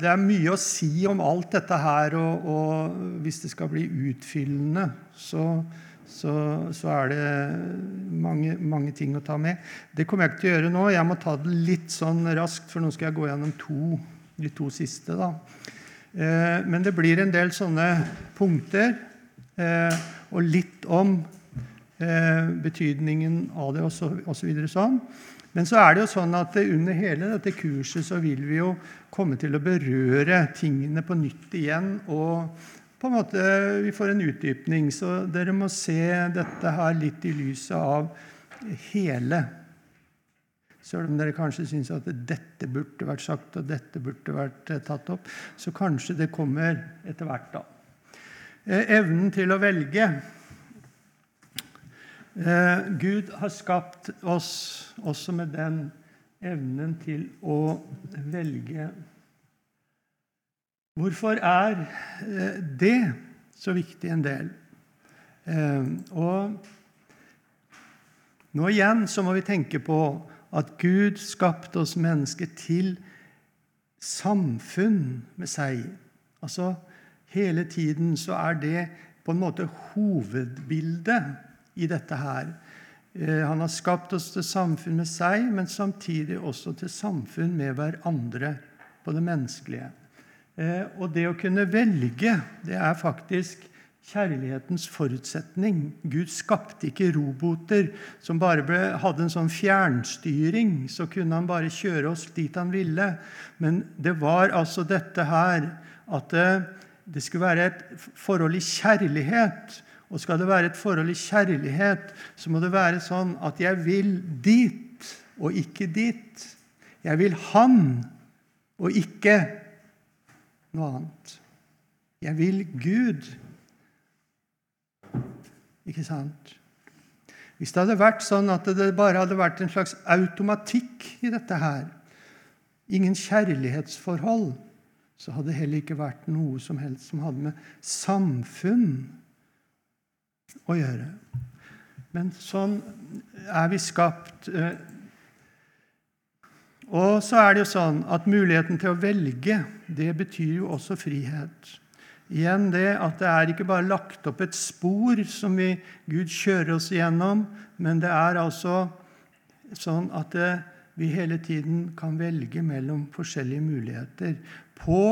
det er mye å si om alt dette her, og, og hvis det skal bli utfyllende, så, så, så, er det mange, mange, ting å ta med. Det kommer jeg ikke til å gjøre nå. Jeg må ta det litt sånn raskt, for nå skal jeg gå gjennom to, de to siste. da. Eh, men det blir en del sånne punkter, eh, og litt om eh, betydningen av det osv. Så, sånn. Men så er det jo sånn at under hele dette kurset så vil vi jo komme til å berøre tingene på nytt igjen. Og på en måte vi får en utdypning. Så dere må se dette her litt i lyset av hele. Selv om dere kanskje syns at dette burde vært sagt og dette burde vært eh, tatt opp, så kanskje det kommer etter hvert, da. Eh, evnen til å velge. Eh, Gud har skapt oss også med den evnen til å velge. Hvorfor er eh, det så viktig en del? Eh, og nå igjen så må vi tenke på at Gud skapte oss mennesker til samfunn med seg. Altså hele tiden så er det på en måte hovedbildet i dette her. Eh, han har skapt oss til samfunn med seg, men samtidig også til samfunn med hverandre på det menneskelige. Eh, og det å kunne velge, det er faktisk kjærlighetens forutsetning. Gud skapte ikke roboter som bare ble, hadde en sånn fjernstyring. Så kunne han bare kjøre oss dit han ville. Men det var altså dette her at det, det skulle være et forhold i kjærlighet og skal det være et forhold i kjærlighet, så må det være sånn at jeg vil dit og ikke dit. Jeg vil han og ikke noe annet. Jeg vil Gud. Ikke sant? Hvis det hadde vært sånn at det bare hadde vært en slags automatikk i dette her, ingen kjærlighetsforhold, så hadde det heller ikke vært noe som helst som hadde med samfunn å gjøre. Men sånn er vi skapt. Eh, og så er det jo sånn at muligheten til å velge, det betyr jo også frihet. Igjen det at det er ikke bare lagt opp et spor som vi, Gud kjører oss igjennom, men det er altså sånn at det, vi hele tiden kan velge mellom forskjellige muligheter på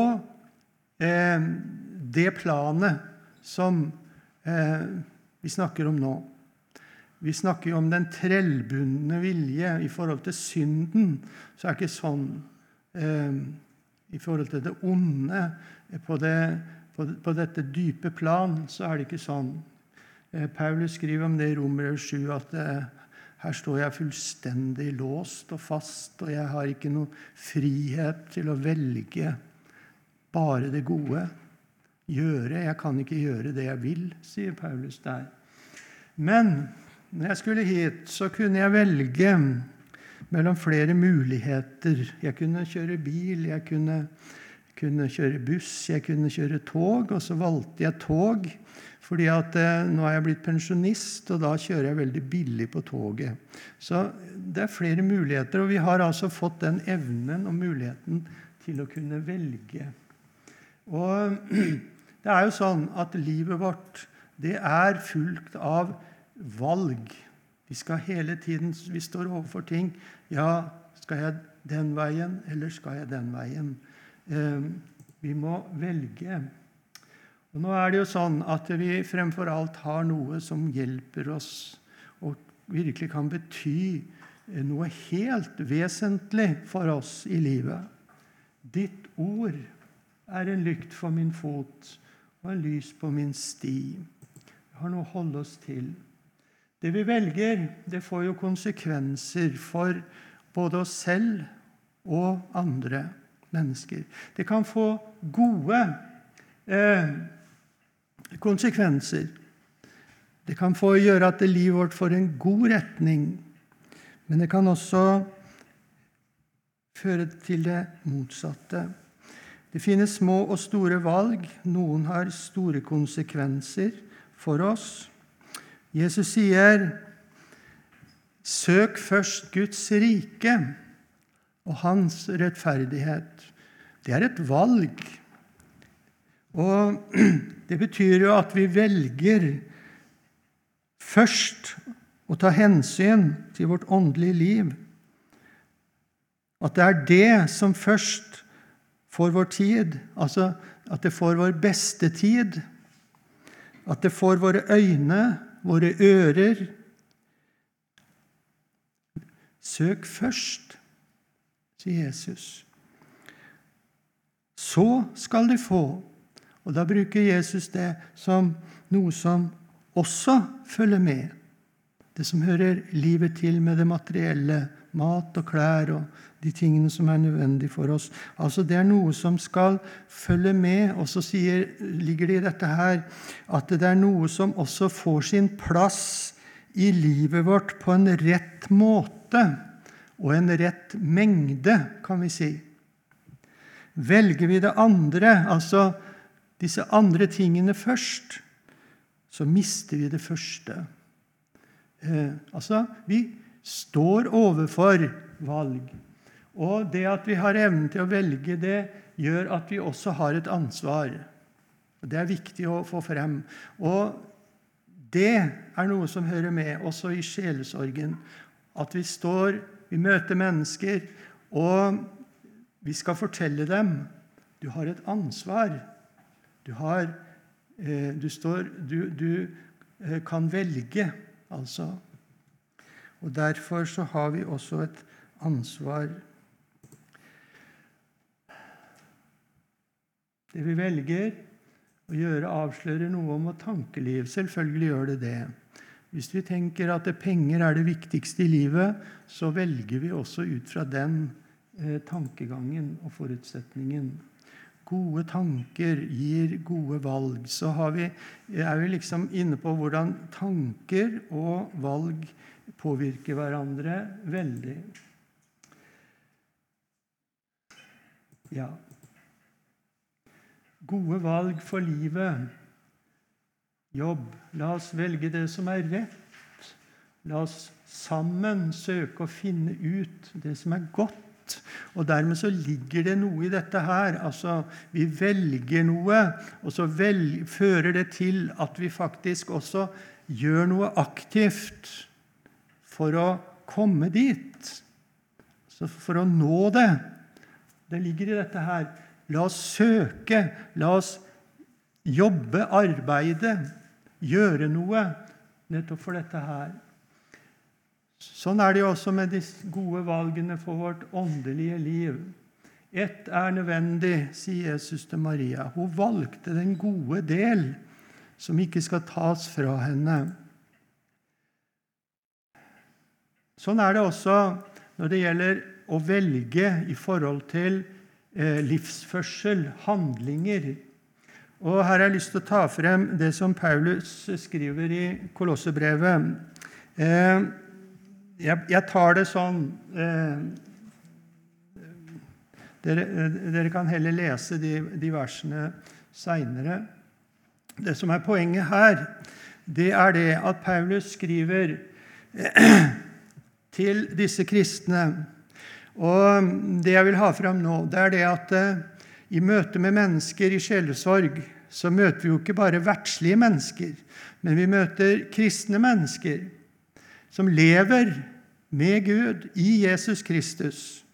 eh, det planet som eh, vi snakker om nå. Vi snakker jo om den trellbundne vilje. I forhold til synden så er det ikke sånn eh, I forhold til det onde på, det, på, på, dette dype plan så er det ikke sånn. Eh, Paulus skriver om det i Romer 7 at eh, her står jeg fullstendig låst og fast, og jeg har ikke noen frihet til å velge bare det gode gjøre. Jeg kan ikke gjøre det jeg vil, sier Paulus der. Men når jeg skulle hit, så kunne jeg velge mellom flere muligheter. Jeg kunne kjøre bil, jeg kunne, kunne kjøre buss, jeg kunne kjøre tog. Og så valgte jeg tog, fordi at eh, nå er jeg blitt pensjonist, og da kjører jeg veldig billig på toget. Så det er flere muligheter, og vi har altså fått den evnen og muligheten til å kunne velge. Og Det er jo sånn at livet vårt det er fullt av valg. Vi skal hele tiden Vi står overfor ting. Ja, skal jeg den veien, eller skal jeg den veien? Eh, vi må velge. Og Nå er det jo sånn at vi fremfor alt har noe som hjelper oss, og virkelig kan bety noe helt vesentlig for oss i livet. Ditt ord er en lykt for min fot og en lys på min sti. Vi har noe å holde oss til. Det vi velger, det får jo konsekvenser for både oss selv og andre mennesker. Det kan få gode eh, konsekvenser. Det kan få gjøre at livet vårt får en god retning, men det kan også føre til det motsatte. Det finnes små og store valg. Noen har store konsekvenser for oss. Jesus sier, 'Søk først Guds rike og Hans rettferdighet.' Det er et valg. Og det betyr jo at vi velger først å ta hensyn til vårt åndelige liv. At det er det som først får vår tid, altså at det får vår beste tid. At det får våre øyne, våre ører. Søk først, sier Jesus. Så skal du få. Og da bruker Jesus det som noe som også følger med. Det som hører livet til med det materielle. Mat og klær og de tingene som er nødvendige for oss. Altså Det er noe som skal følge med. Og så ligger det i dette her at det er noe som også får sin plass i livet vårt på en rett måte og en rett mengde, kan vi si. Velger vi det andre, altså disse andre tingene først, så mister vi det første. Eh, altså, vi står overfor valg. Og det at vi har evnen til å velge det, gjør at vi også har et ansvar. Det er viktig å få frem. Og det er noe som hører med også i sjelesorgen. At vi står, vi møter mennesker, og vi skal fortelle dem du har et ansvar. Du, har, eh, du, står, du, du eh, kan velge, altså. Og Derfor så har vi også et ansvar. Det vi velger å gjøre, avslører noe om vårt tankeliv. Selvfølgelig gjør det det. Hvis vi tenker at penger er det viktigste i livet, så velger vi også ut fra den eh, tankegangen og forutsetningen. Gode tanker gir gode valg. Så vi, er vi liksom inne på hvordan tanker og valg påvirker hverandre veldig. Ja, Gode valg for livet. Jobb. La oss velge det som er rett. La oss sammen søke å finne ut det som er godt. Og Dermed så ligger det noe i dette her. Altså, Vi velger noe, og så vel, fører det til at vi faktisk også gjør noe aktivt for å komme dit. Så for å nå det. Det ligger i dette her. La oss søke, la oss jobbe, arbeide, gjøre noe nettopp for dette her. Sånn er det jo også med de gode valgene for vårt åndelige liv. Ett er nødvendig, sier Jesus til Maria. Hun valgte den gode del, som ikke skal tas fra henne. Sånn er det også når det gjelder å velge i forhold til Eh, livsførsel, handlinger. Og Her har jeg lyst til å ta frem det som Paulus skriver i Kolossebrevet. Eh, jeg tar det sånn eh, dere, kan heller lese de, versene seinere. Det som er poenget her, det er det at Paulus skriver til disse kristne og Det jeg vil ha fram nå, det er det at eh, i møte med mennesker i sjelesorg så møter vi jo ikke bare verdslige mennesker, men vi møter kristne mennesker som lever med Gud i Jesus Kristus.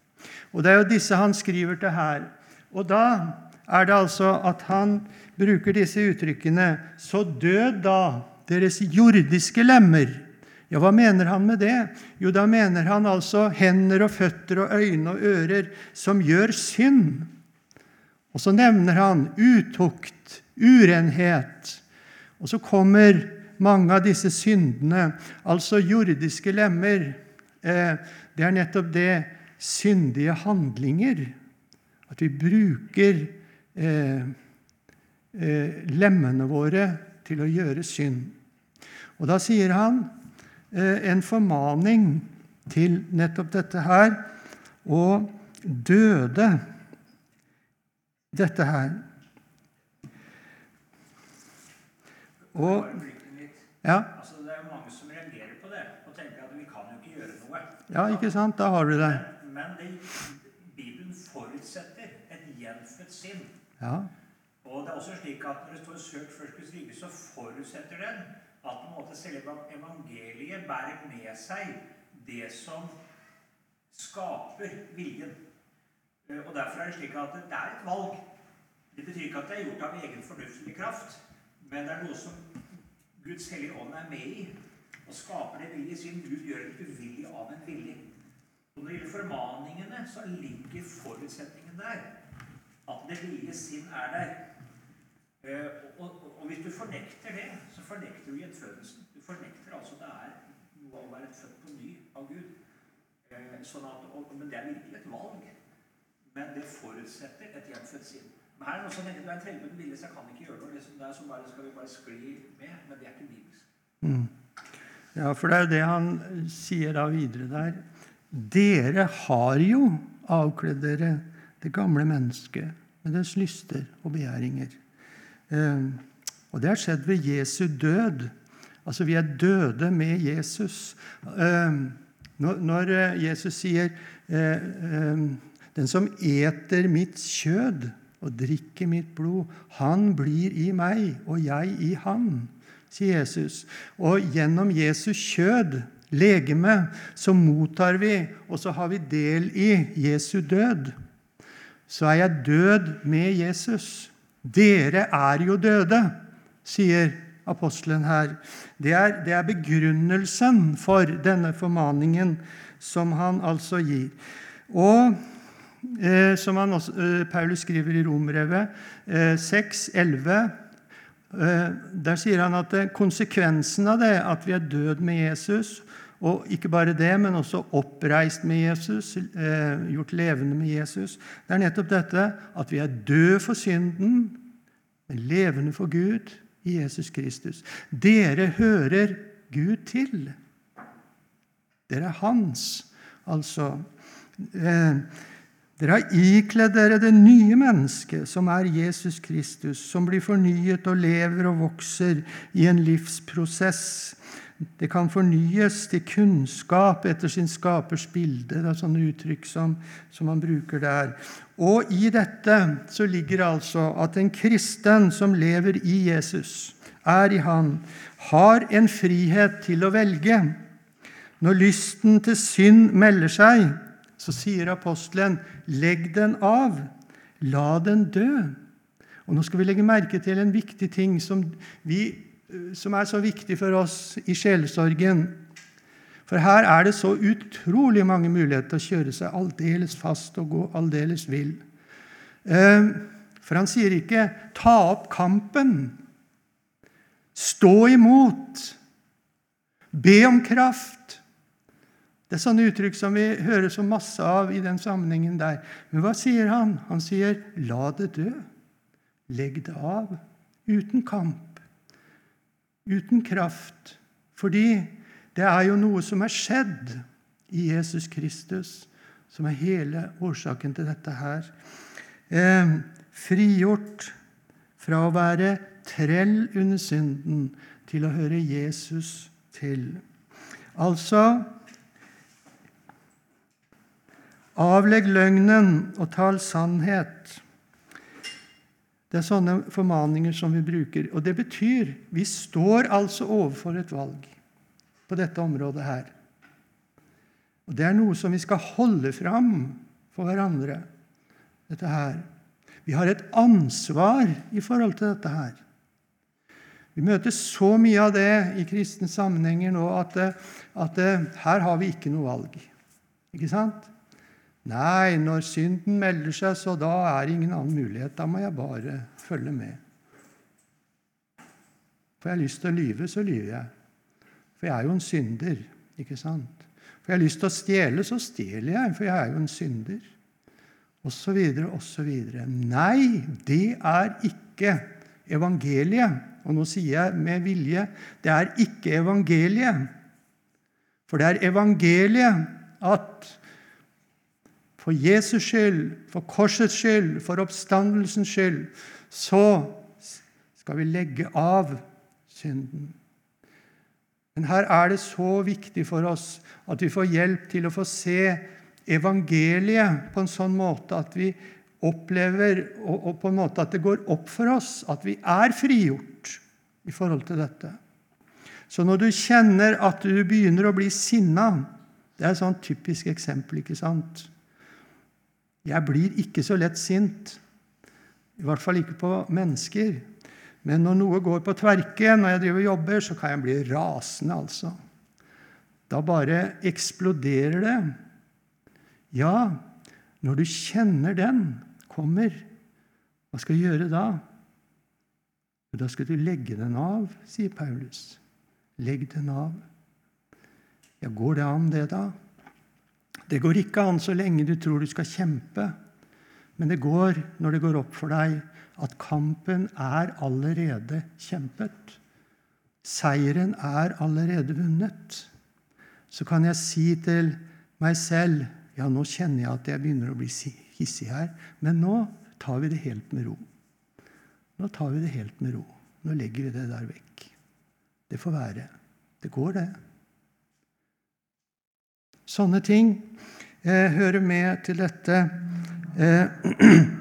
Og Det er jo disse han skriver til her. Og da er det altså at han bruker disse uttrykkene Så død da deres jordiske lemmer ja, Hva mener han med det? Jo, da mener han altså hender og føtter og øyne og ører som gjør synd. Og så nevner han utukt, urenhet. Og så kommer mange av disse syndene, altså jordiske lemmer. Eh, det er nettopp det syndige handlinger. At vi bruker eh, eh, lemmene våre til å gjøre synd. Og da sier han en formaning til nettopp dette her, og døde dette her. Og ja. Altså, det er jo mange som reagerer på det og tenker at vi kan jo ikke gjøre noe. Ja, ikke sant? Da har du det. Men, men det, Bibelen forutsetter et gjenfødt sinn. Ja. Og det er også slik at Når det står 'søk først Guds rike', så forutsetter den at på en måte selve evangeliet bærer med seg det som skaper viljen. Eh, og Derfor er det slik at det er et valg. Det betyr ikke at det er gjort av egen fornuftig kraft, men det er noe som Guds hellige ånd er med i og skaper det vilje, siden Gud gjør det uvillig av en vilje. Og Når det gjelder formaningene, så ligger forutsetningen der. At det vilje sinn er der. Eh, og, og, og, hvis du fornekter det, så fornekter du gjenfødelsen. Du fornekter altså det er noe å være født på ny av Gud. Eh, sånn at, og, men det er virkelig et valg. Men det forutsetter et gjenfødt. Men her er det også du er en trellbunden vilje, så jeg kan ikke gjøre noe. Liksom, det er som bare, skal vi bare skli med, men det er ikke bibelsk. Mm. Ja, for det er jo det han sier da videre der. Dere har jo avkledd dere det gamle mennesket med dets lyster og begjæringer. Eh, og det har skjedd ved Jesu død. Altså, vi er døde med Jesus. Eh, når, eh, Jesus sier 'Den som eter mitt kjød og drikker mitt blod, han blir i meg, og jeg i han', sier Jesus. Og gjennom Jesus kjød, legeme, så mottar vi, og så har vi del i Jesu død. Så er jeg død med Jesus. Dere er jo døde, sier apostelen her. Det er, det er begrunnelsen for denne formaningen som han altså gir. Og eh, som også, eh, Paulus skriver i Rombrevet eh, 6, 11, eh, der sier han at eh, konsekvensen av det, at vi er død med Jesus, og ikke bare det, men også oppreist med Jesus, eh, gjort levende med Jesus, det er nettopp dette at vi er døde for synden, men levende for Gud i Jesus Kristus. Dere hører Gud til. Dere er hans, altså. Eh, dere har ikledd dere det nye mennesket, som er Jesus Kristus, som blir fornyet og lever og vokser i en livsprosess. Det kan fornyes til kunnskap etter sin skapers bilde. Det er sånne uttrykk som, som man bruker der. Og i dette så ligger det altså at en kristen som lever i Jesus, er i Han, har en frihet til å velge. Når lysten til synd melder seg, så sier apostelen, 'Legg den av. La den dø.' Og Nå skal vi legge merke til en viktig ting som, vi, som er så viktig for oss i sjelesorgen. For her er det så utrolig mange muligheter til å kjøre seg aldeles fast og gå aldeles vill. Eh, for han sier ikke 'ta opp kampen', 'stå imot', 'be om kraft'. Det er sånne uttrykk som vi hører så masse av i den sammenhengen der. Men hva sier han? Han sier 'la det dø'. Legg det av. Uten kamp. Uten kraft. Fordi det er jo noe som er skjedd i Jesus Kristus, som er hele årsaken til dette her. Eh, frigjort fra å være trell under synden til å høre Jesus til. Altså Avlegg løgnen og tal sannhet. Det er sånne formaninger som vi bruker. Og det betyr vi står altså overfor et valg på dette området her. Og Det er noe som vi skal holde fram for hverandre. dette her. Vi har et ansvar i forhold til dette her. Vi møter så mye av det i kristne sammenhenger nå at, at her har vi ikke noe valg. Ikke sant? Nei, når synden melder seg, så da er det ingen annen mulighet. Da må jeg bare følge med. Får jeg lyst til å lyve, så lyver jeg. For jeg er jo en synder, ikke sant? For jeg lyst til å stjele, så stjeler jeg, for jeg er jo en synder. Og så videre, og så videre. Nei, det er ikke evangeliet. Og nå sier jeg med vilje det er ikke evangeliet. For det er evangeliet at for Jesus skyld, for korsets skyld, for oppstandelsens skyld, så skal vi legge av synden. Men her er det så viktig for oss at vi får hjelp til å få se evangeliet på en sånn måte at vi opplever og, på en måte at det går opp for oss at vi er frigjort i forhold til dette. Så når du kjenner at du begynner å bli sinna Det er et sånn typisk eksempel, ikke sant? Jeg blir ikke så lett sint. I hvert fall ikke på mennesker. Men når noe går på tverke, når jeg driver og jobber, så kan jeg bli rasende, altså. Da bare eksploderer det. Ja, når du kjenner den kommer, hva skal du gjøre da? Da skal du legge den av, sier Paulus. Legg den av. Ja, går det an, det, da? Det går ikke an så lenge du tror du skal kjempe. Men det går når det går opp for deg at kampen er allerede kjempet. Seieren er allerede vunnet. Så kan jeg si til meg selv ja, nå kjenner jeg at jeg begynner å bli hissig her, men nå tar vi det helt med ro. Nå tar vi det helt med ro. Nå legger vi det der vekk. Det får være. Det går, det. Sånne ting eh, hører med til dette eh,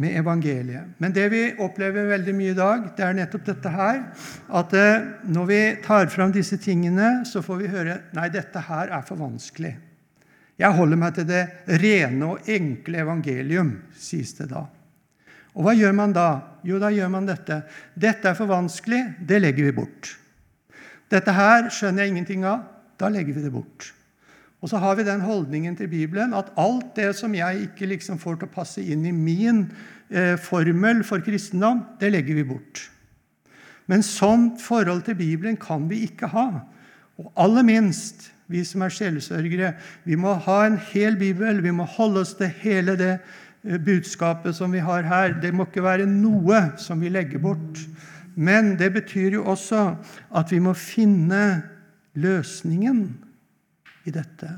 med evangeliet. Men det vi opplever veldig mye i dag, det er nettopp dette her. At eh, når vi tar fram disse tingene, så får vi høre nei, dette her er for vanskelig. Jeg holder meg til det rene og enkle evangelium, sies det da. Og hva gjør man da? Jo, da gjør man dette. Dette er for vanskelig. Det legger vi bort. Dette her skjønner jeg ingenting av. Da legger vi det bort. Og så har vi den holdningen til Bibelen at alt det som jeg ikke liksom får til å passe inn i min eh, formel for kristendom, det legger vi bort. Men sånt forhold til Bibelen kan vi ikke ha. Og aller minst vi som er sjelesørgere. Vi må ha en hel bibel. Vi må holde oss til hele det eh, budskapet som vi har her. Det må ikke være noe som vi legger bort. Men det betyr jo også at vi må finne løsningen i dette.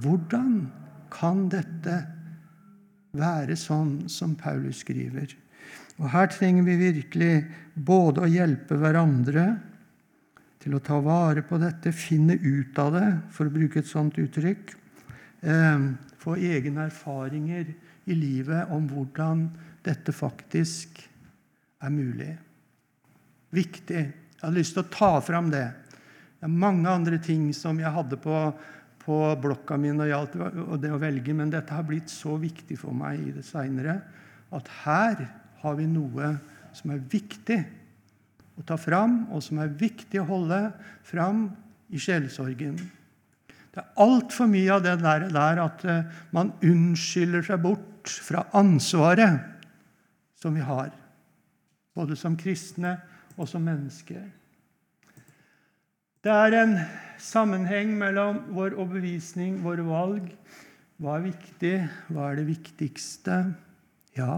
Hvordan kan dette være sånn som Paulus skriver? Og Her trenger vi virkelig både å hjelpe hverandre til å ta vare på dette, finne ut av det, for å bruke et sånt uttrykk, eh, få egne erfaringer i livet om hvordan dette faktisk er mulig. Viktig. Jeg har lyst til å ta fram det. Det er mange andre ting som jeg hadde på, på blokka mi når gjaldt det å velge, men dette har blitt så viktig for meg i det seinere at her har vi noe som er viktig å ta fram, og som er viktig å holde fram i sjelesorgen. Det er altfor mye av det der, der at eh, man unnskylder seg bort fra ansvaret som vi har, både som kristne og som mennesker. Det er en sammenheng mellom vår overbevisning, våre valg. Hva er viktig? Hva er det viktigste? Ja.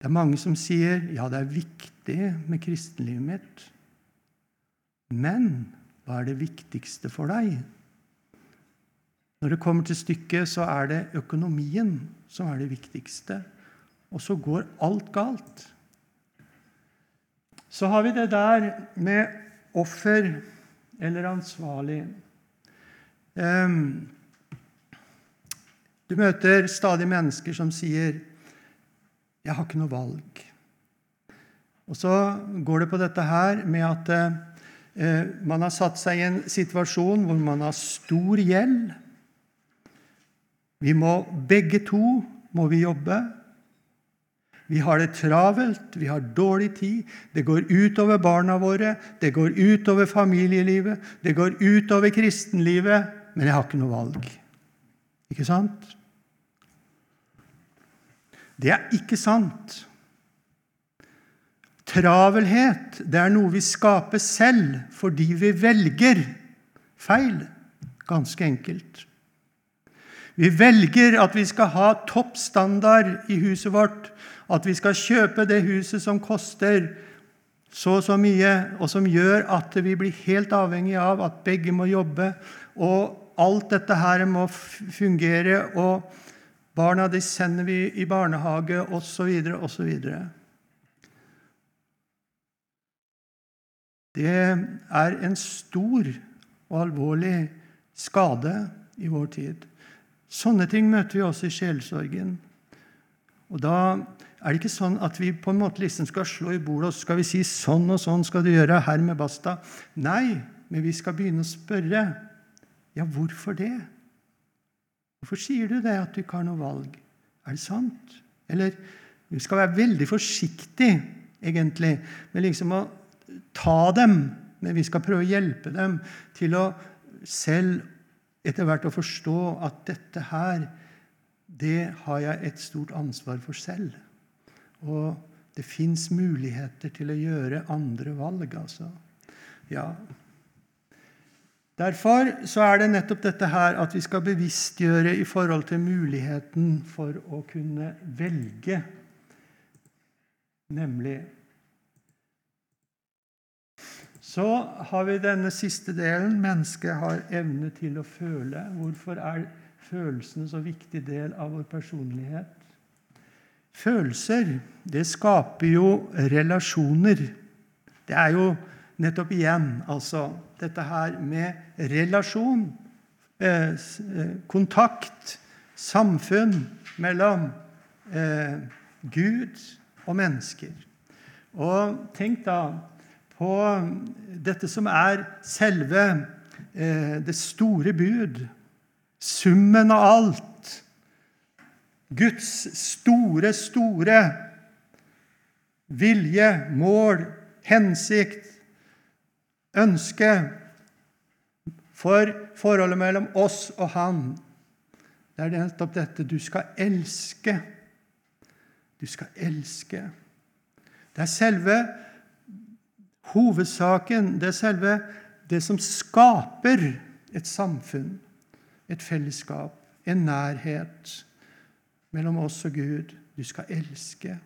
Det er mange som sier ja, det er viktig med kristenlivet mitt. Men hva er det viktigste for deg? Når det kommer til stykket, så er det økonomien som er det viktigste. Og så går alt galt. Så har vi det der med offer eller ansvarlig. Du møter stadig mennesker som sier 'Jeg har ikke noe valg'. Og så går det på dette her med at eh, man har satt seg i en situasjon hvor man har stor gjeld. Vi må begge to må vi jobbe. Vi har det travelt, vi har dårlig tid. Det går utover barna våre, det går utover familielivet, det går utover kristenlivet. Men jeg har ikke noe valg. Ikke sant? Det er ikke sant. Travelhet det er noe vi skaper selv fordi vi velger feil. Ganske enkelt. Vi velger at vi skal ha topp standard i huset vårt at vi skal kjøpe det huset som koster så og så mye, og som gjør at vi blir helt avhengig av at begge må jobbe, og alt dette her må fungere, og barna de sender vi i barnehage, osv., osv. Det er en stor og alvorlig skade i vår tid. Sånne ting møter vi også i sjelsorgen. Og da er det ikke sånn at vi på en måte liksom skal slå i bordet og skal vi si sånn og sånn skal du gjøre, her med basta. Nei, men vi skal begynne å spørre. Ja, hvorfor det? Hvorfor sier du det, at du ikke har noe valg? Er det sant? Eller vi skal være veldig forsiktige, egentlig, med liksom å ta dem. Men vi skal prøve å hjelpe dem til å selv etter hvert å forstå at dette her, det har jeg et stort ansvar for selv. Og det fins muligheter til å gjøre andre valg, altså. Ja. Derfor så er det nettopp dette her at vi skal bevisstgjøre i forhold til muligheten for å kunne velge, nemlig Så har vi denne siste delen. Mennesket har evne til å føle. Hvorfor er følelsene så viktig del av vår personlighet? Følelser det skaper jo relasjoner. Det er jo nettopp igjen altså dette her med relasjon, eh, eh, kontakt, samfunn mellom eh, Gud og mennesker. Og tenk da på dette som er selve det store bud, summen av alt Guds store, store vilje, mål, hensikt, ønske for forholdet mellom oss og Han. Det er nettopp dette du skal elske. Du skal elske. Det er selve hovedsaken. Det er selve det som skaper et samfunn, et fellesskap, en nærhet mellom oss og Gud. Du skal elske.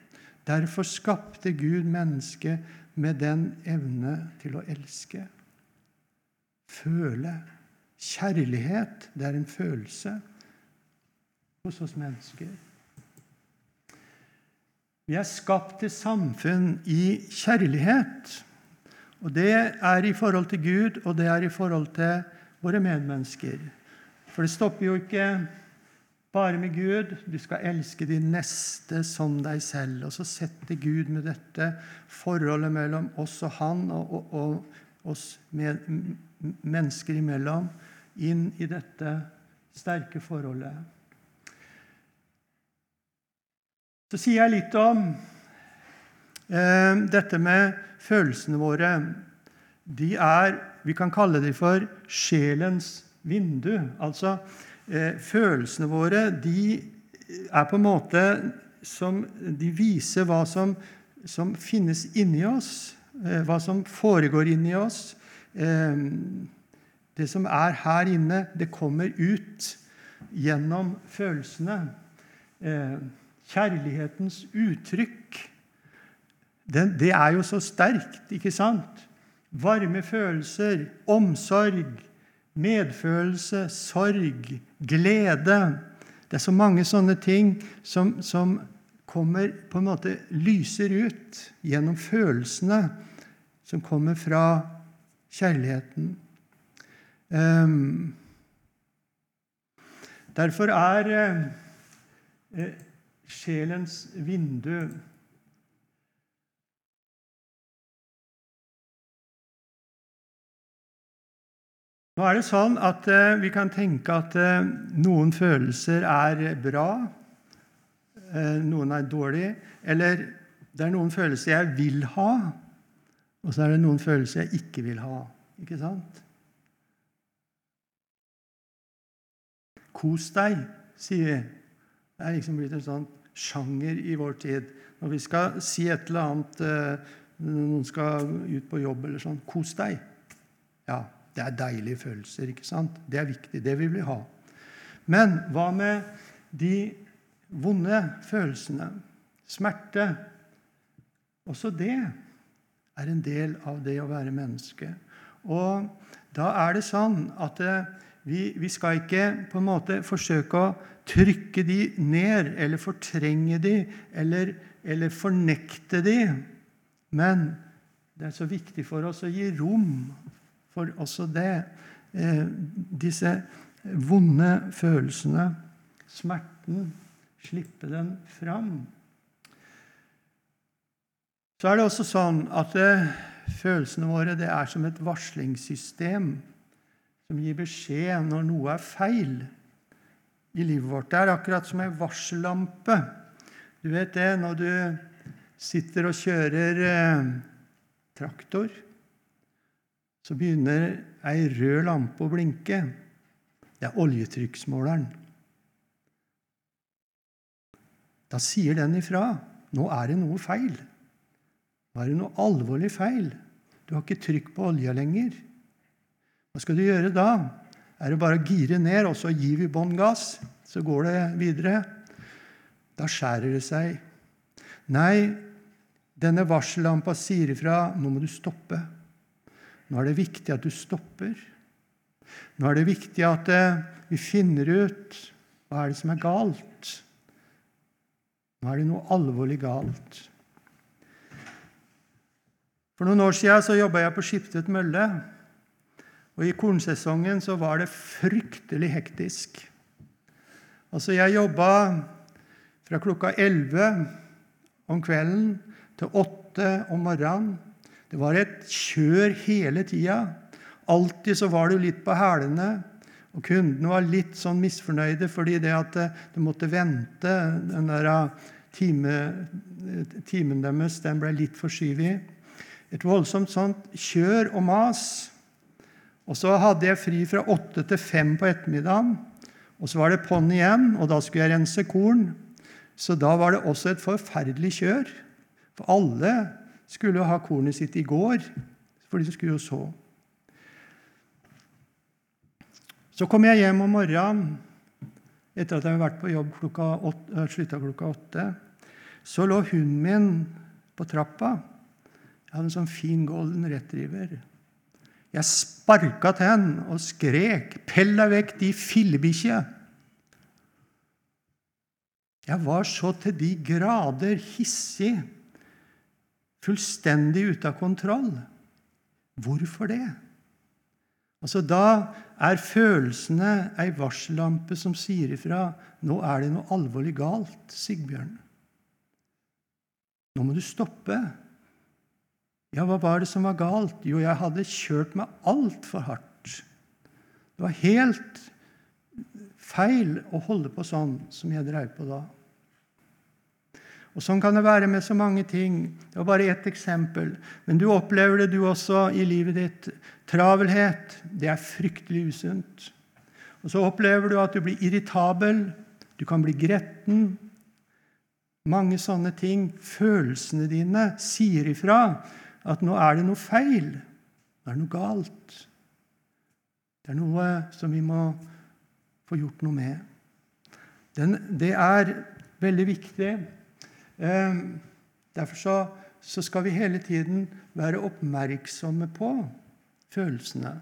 Derfor skapte Gud mennesket med den evne til å elske. Føle. Kjærlighet, det er en følelse hos oss mennesker. Vi er skapt til samfunn i kjærlighet. Og Det er i forhold til Gud, og det er i forhold til våre medmennesker. For det stopper jo ikke bare med Gud. Du skal elske din neste som deg selv. Og så setter Gud med dette forholdet mellom oss og Han og, og, og oss med, mennesker imellom inn i dette sterke forholdet. Så sier jeg litt om eh, dette med følelsene våre. De er Vi kan kalle dem for sjelens vindu. Altså følelsene våre de er på en måte som De viser hva som, som finnes inni oss, eh, hva som foregår inni oss. Eh, det som er her inne, det kommer ut gjennom følelsene. Kjærlighetens uttrykk, det, det er jo så sterkt, ikke sant? Varme følelser, omsorg, medfølelse, sorg, glede. Det er så mange sånne ting som, som kommer på en måte lyser ut gjennom følelsene som kommer fra kjærligheten. Um, derfor er uh, sjelens vindu Nå er det sånn at eh, Vi kan tenke at eh, noen følelser er bra, eh, noen er dårlige. Eller det er noen følelser jeg vil ha, og så er det noen følelser jeg ikke vil ha. Ikke sant? Kos deg, sier vi. Det er liksom blitt en sånn sjanger i vår tid. Når vi skal si et eller annet Noen skal ut på jobb eller sånn. Kos deg. Ja, det er deilige følelser. ikke sant? Det er viktig. Det vil vi ha. Men hva med de vonde følelsene? Smerte. Også det er en del av det å være menneske. Og da er det sånn at eh, vi, vi skal ikke på en måte forsøke å trykke de ned eller fortrenge de eller, eller fornekte de. Men det er så viktig for oss å gi rom for også det. Eh, disse vonde følelsene, smerten, slippe den fram. Så er det også sånn at eh, følelsene våre det er som et varslingssystem som gir beskjed når noe er feil i livet vårt. Det er akkurat som ei varsellampe. Du vet det når du sitter og kjører eh, traktor. Så begynner ei rød lampe å blinke. Det er oljetrykksmåleren. Da sier den ifra. Nå er det noe feil. Nå er det noe alvorlig feil. Du har ikke trykk på olja lenger. Hva skal du gjøre da? Er det bare å gire ned, og så gir vi bånn gass? Så går det videre. Da skjærer det seg. Nei, denne varsellampa sier ifra nå må du stoppe. Nå er det viktig at du stopper. Nå er det viktig at eh, vi finner ut hva er det som er galt. Nå er det noe alvorlig galt. For noen år siden så jobba jeg på Skiptvet mølle. Og I kornsesongen så var det fryktelig hektisk. Altså, Jeg jobba fra klokka 11 om kvelden til 8 om morgenen. Det var et kjør hele tida. Alltid så var du litt på hælene. Og kundene var litt sånn misfornøyde fordi det at du måtte vente den der time, timen deres den ble litt forskyvet. Et voldsomt sånt kjør og mas. Og så hadde jeg fri fra åtte til fem på ettermiddagen. Og så var det på'n igjen, og da skulle jeg rense korn. Så da var det også et forferdelig kjør. For alle skulle ha kornet sitt i går, for de skulle jo så. Så kom jeg hjem om morgenen etter at jeg hadde vært på jobb klokka åtte, eh, klokka åtte. Så lå hunden min på trappa. Jeg hadde en sånn fin golden retriever. Jeg sparka til den og skrek 'Pell deg vekk, de fillebikkje!' Jeg var så til de grader hissig fullstendig ute av kontroll. Hvorfor det? Altså, Da er følelsene ei varsellampe som sier ifra nå er det noe alvorlig galt, Sigbjørn. Nå må du stoppe. Ja, hva var det som var galt? Jo, jeg hadde kjørt meg altfor hardt. Det var helt feil å holde på sånn som jeg drev på da. Og Sånn kan det være med så mange ting. Det var bare ett eksempel. Men du opplever det, du også, i livet ditt. Travelhet, det er fryktelig usunt. Og så opplever du at du blir irritabel, du kan bli gretten. Mange sånne ting. Følelsene dine sier ifra at nå er det noe feil. Nå er det noe galt. Det er noe som vi må få gjort noe med. Den, det er veldig viktig derfor så, så skal vi hele tiden være oppmerksomme på følelsene.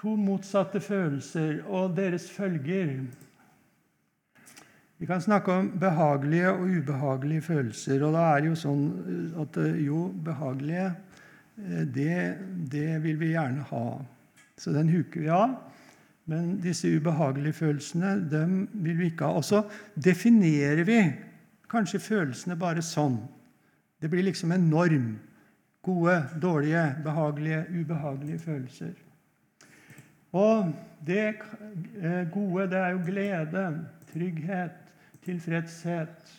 To motsatte følelser og deres følger. Vi kan snakke om behagelige og ubehagelige følelser. Og da er det jo sånn at jo, behagelige, eh, det, det vil vi gjerne ha. Så den huker vi av. Men disse ubehagelige følelsene dem vil vi ikke ha. Og så definerer vi kanskje følelsene bare sånn. Det blir liksom en norm. Gode, dårlige, behagelige, ubehagelige følelser. Og det eh, gode, det er jo glede, trygghet, tilfredshet.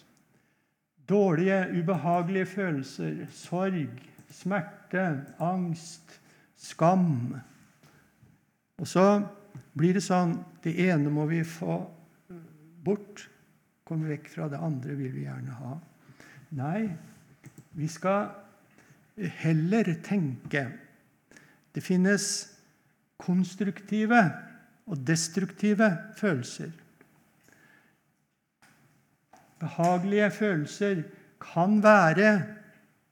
Dårlige, ubehagelige følelser, sorg, smerte, angst, skam. Og så blir det sånn det ene må vi få bort, komme vekk fra det andre vil vi gjerne ha. Nei, vi skal heller tenke Det finnes konstruktive og destruktive følelser. Behagelige følelser kan være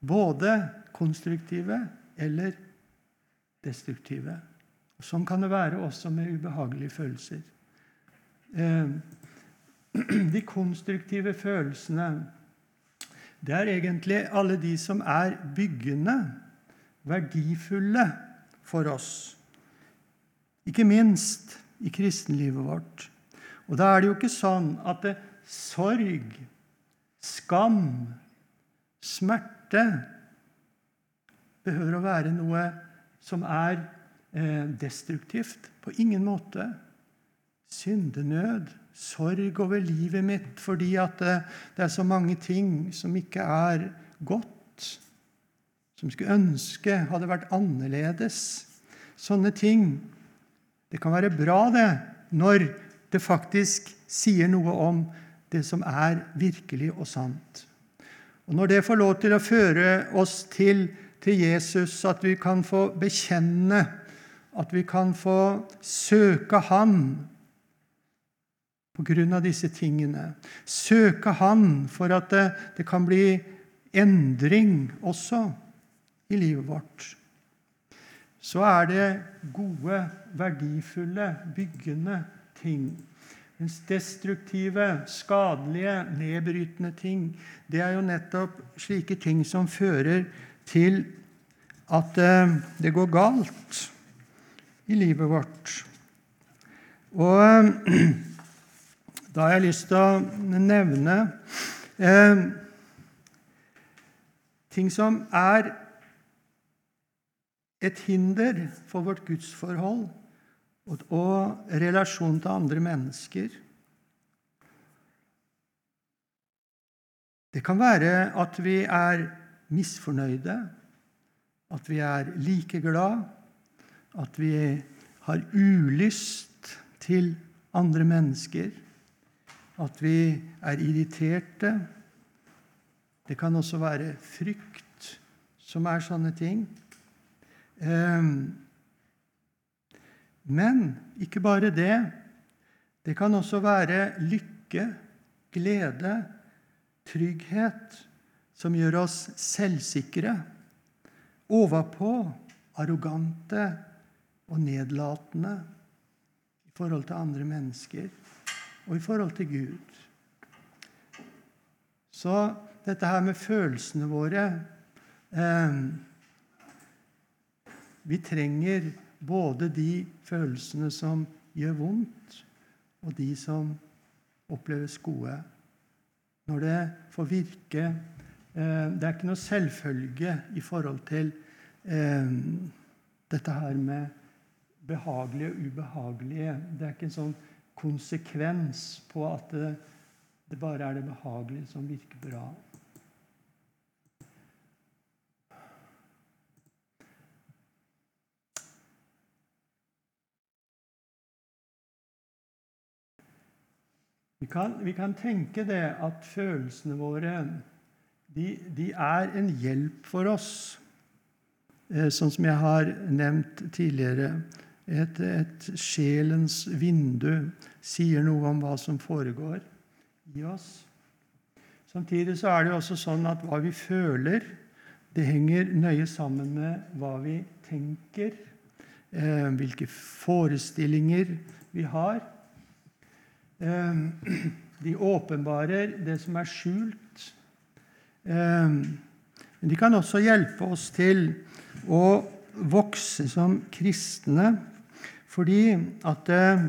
både konstruktive eller destruktive. Sånn kan det være også med ubehagelige følelser. Eh, de konstruktive følelsene det er egentlig alle de som er byggende, verdifulle for oss. Ikke minst i kristenlivet vårt. Og da er det jo ikke sånn at det, sorg, skam, smerte behøver å være noe som er destruktivt. På ingen måte. Syndenød, sorg over livet mitt fordi at det, det er så mange ting som ikke er godt, som skulle ønske hadde vært annerledes. Sånne ting. Det kan være bra, det, når det faktisk sier noe om det som er virkelig og sant. Og Når det får lov til å føre oss til, til Jesus, at vi kan få bekjenne, at vi kan få søke Han på grunn av disse tingene, søke Han for at det, det kan bli endring også i livet vårt, så er det gode, verdifulle, byggende ting. Mens destruktive, skadelige, nedbrytende ting, det er jo nettopp slike ting som fører til at eh, det går galt i livet vårt. Og da har jeg lyst til å nevne eh, ting som er et hinder for vårt gudsforhold og relasjon til andre mennesker. Det kan være at vi er misfornøyde, at vi er likeglad, at vi har ulyst til andre mennesker, at vi er irriterte. Det kan også være frykt som er sånne ting. Um, men ikke bare det. Det kan også være lykke, glede, trygghet som gjør oss selvsikre, overpå, arrogante og nedlatende i forhold til andre mennesker og i forhold til Gud. Så dette her med følelsene våre eh, Vi trenger både de følelsene som gjør vondt, og de som oppleves gode. Når det får virke eh, Det er ikke noe selvfølge i forhold til eh, dette her med behagelige og ubehagelige. Det er ikke en sånn konsekvens på at det, det bare er det behagelige som virker bra. Vi kan, vi kan, tenke det at følelsene våre de, de er en hjelp for oss. Eh, sånn som jeg har nevnt tidligere. Et, et sjelens vindu sier noe om hva som foregår i oss. Samtidig så er det jo også sånn at hva vi føler, det henger nøye sammen med hva vi tenker, eh, hvilke forestillinger vi har. Eh, de åpenbarer det som er skjult. Eh, men de kan også hjelpe oss til å vokse som kristne, fordi at eh,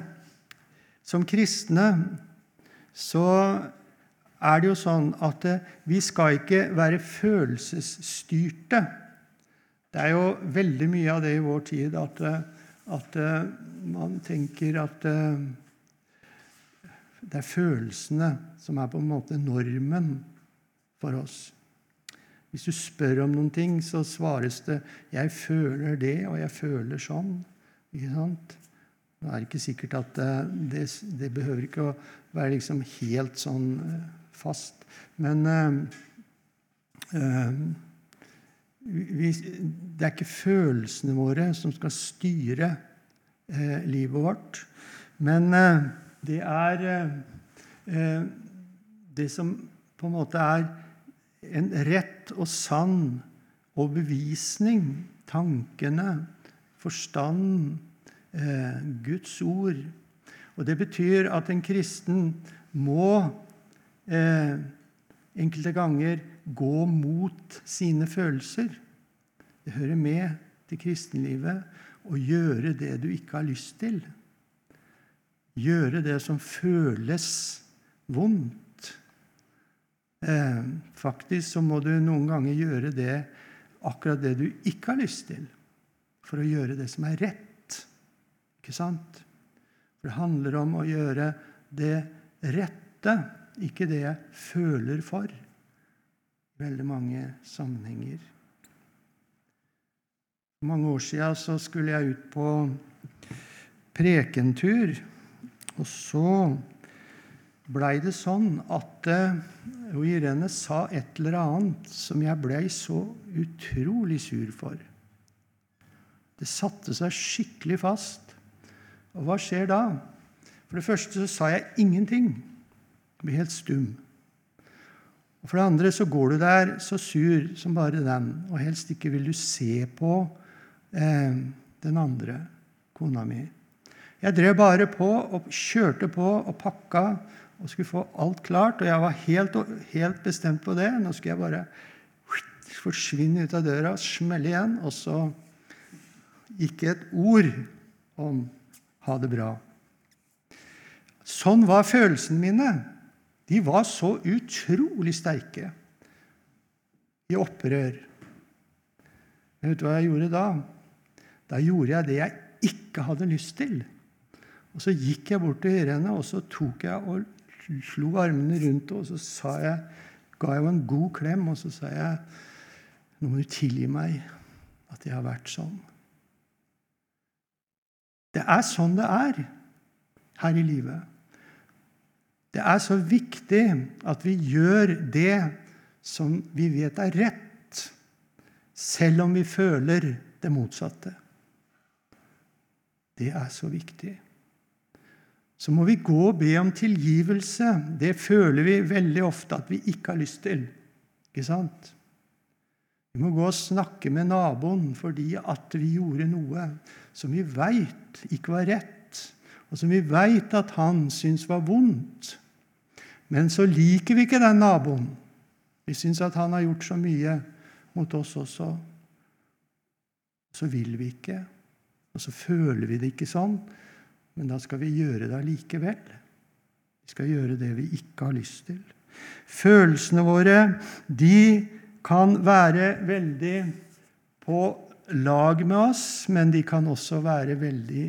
som kristne så er det jo sånn at eh, vi skal ikke være følelsesstyrte. Det er jo veldig mye av det i vår tid at, eh, at man tenker at det er følelsene som er på en måte normen for oss. Hvis du spør om noen ting, så svares det 'Jeg føler det, og jeg føler sånn'. Ikke sant? Det er ikke sikkert at det, det behøver ikke å være liksom helt sånn eh, fast. Men uh, vi, det er ikke følelsene våre som skal styre uh, livet vårt. Men det er det som på en måte er en rett og sann overbevisning, tankene, forstanden, eh, Guds ord. Og Det betyr at en kristen må eh, enkelte ganger gå mot sine følelser. Det hører med til kristenlivet. å gjøre det du ikke har lyst til. Gjøre det som føles vondt. Eh, faktisk så må du noen ganger gjøre det akkurat det du ikke har lyst til, for å gjøre det som er rett. Ikke sant? For det handler om å gjøre det rette, ikke det jeg føler for. Veldig mange sammenhenger. For mange år siden skulle jeg ut på prekentur. Og så blei det sånn at uh, Irene sa et eller annet som jeg blei så utrolig sur for. Det satte seg skikkelig fast. Og hva skjer da? For det første så sa jeg ingenting. Jeg ble helt stum. Og For det andre så går du der så sur som bare den, og helst ikke vil du se på eh, den andre, kona mi. Jeg drev bare på og kjørte på og pakka og skulle få alt klart. Og jeg var helt, helt bestemt på det. Nå skulle jeg bare forsvinne ut av døra, smelle igjen, og så ikke et ord om ha det bra. Sånn var følelsene mine. De var så utrolig sterke i opprør. Men vet du hva jeg gjorde da? Da gjorde jeg det jeg ikke hadde lyst til. Og Så gikk jeg bort til henne og så tok jeg og slo armene rundt henne, og så sa jeg, ga jeg henne en god klem, og så sa jeg nå må du tilgi meg at jeg har vært sånn. Det er sånn det er her i livet. Det er så viktig at vi gjør det som vi vet er rett, selv om vi føler det motsatte. Det er så viktig så må vi gå og be om tilgivelse. Det føler vi veldig ofte at vi ikke har lyst til. Ikke sant? Vi må gå og snakke med naboen fordi at vi gjorde noe som vi veit ikke var rett, og som vi veit at han syns var vondt. Men så liker vi ikke den naboen. Vi syns at han har gjort så mye mot oss også. Så vil vi ikke, og så føler vi det ikke sånn. Men da skal vi gjøre det allikevel. Vi skal gjøre det vi ikke har lyst til. Følelsene våre de kan være veldig på lag med oss, men de kan også være veldig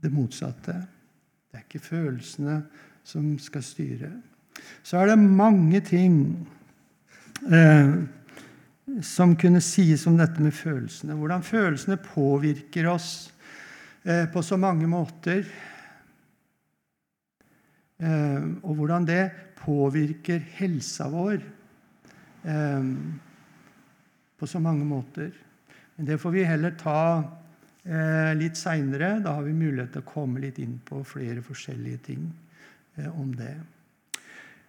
det motsatte. Det er ikke følelsene som skal styre. Så er det mange ting eh, som kunne sies om dette med følelsene. Hvordan følelsene påvirker oss Eh, på så mange måter. Eh, og hvordan det påvirker helsa vår eh, på så mange måter. Men det får vi heller ta litt seinere. Da har vi mulighet til å komme litt inn på flere forskjellige ting om det.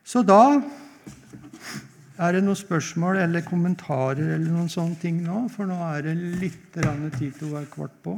Så da er det noen spørsmål eller kommentarer eller noen sånne ting nå? For nå er det litt tid til å være kvart på.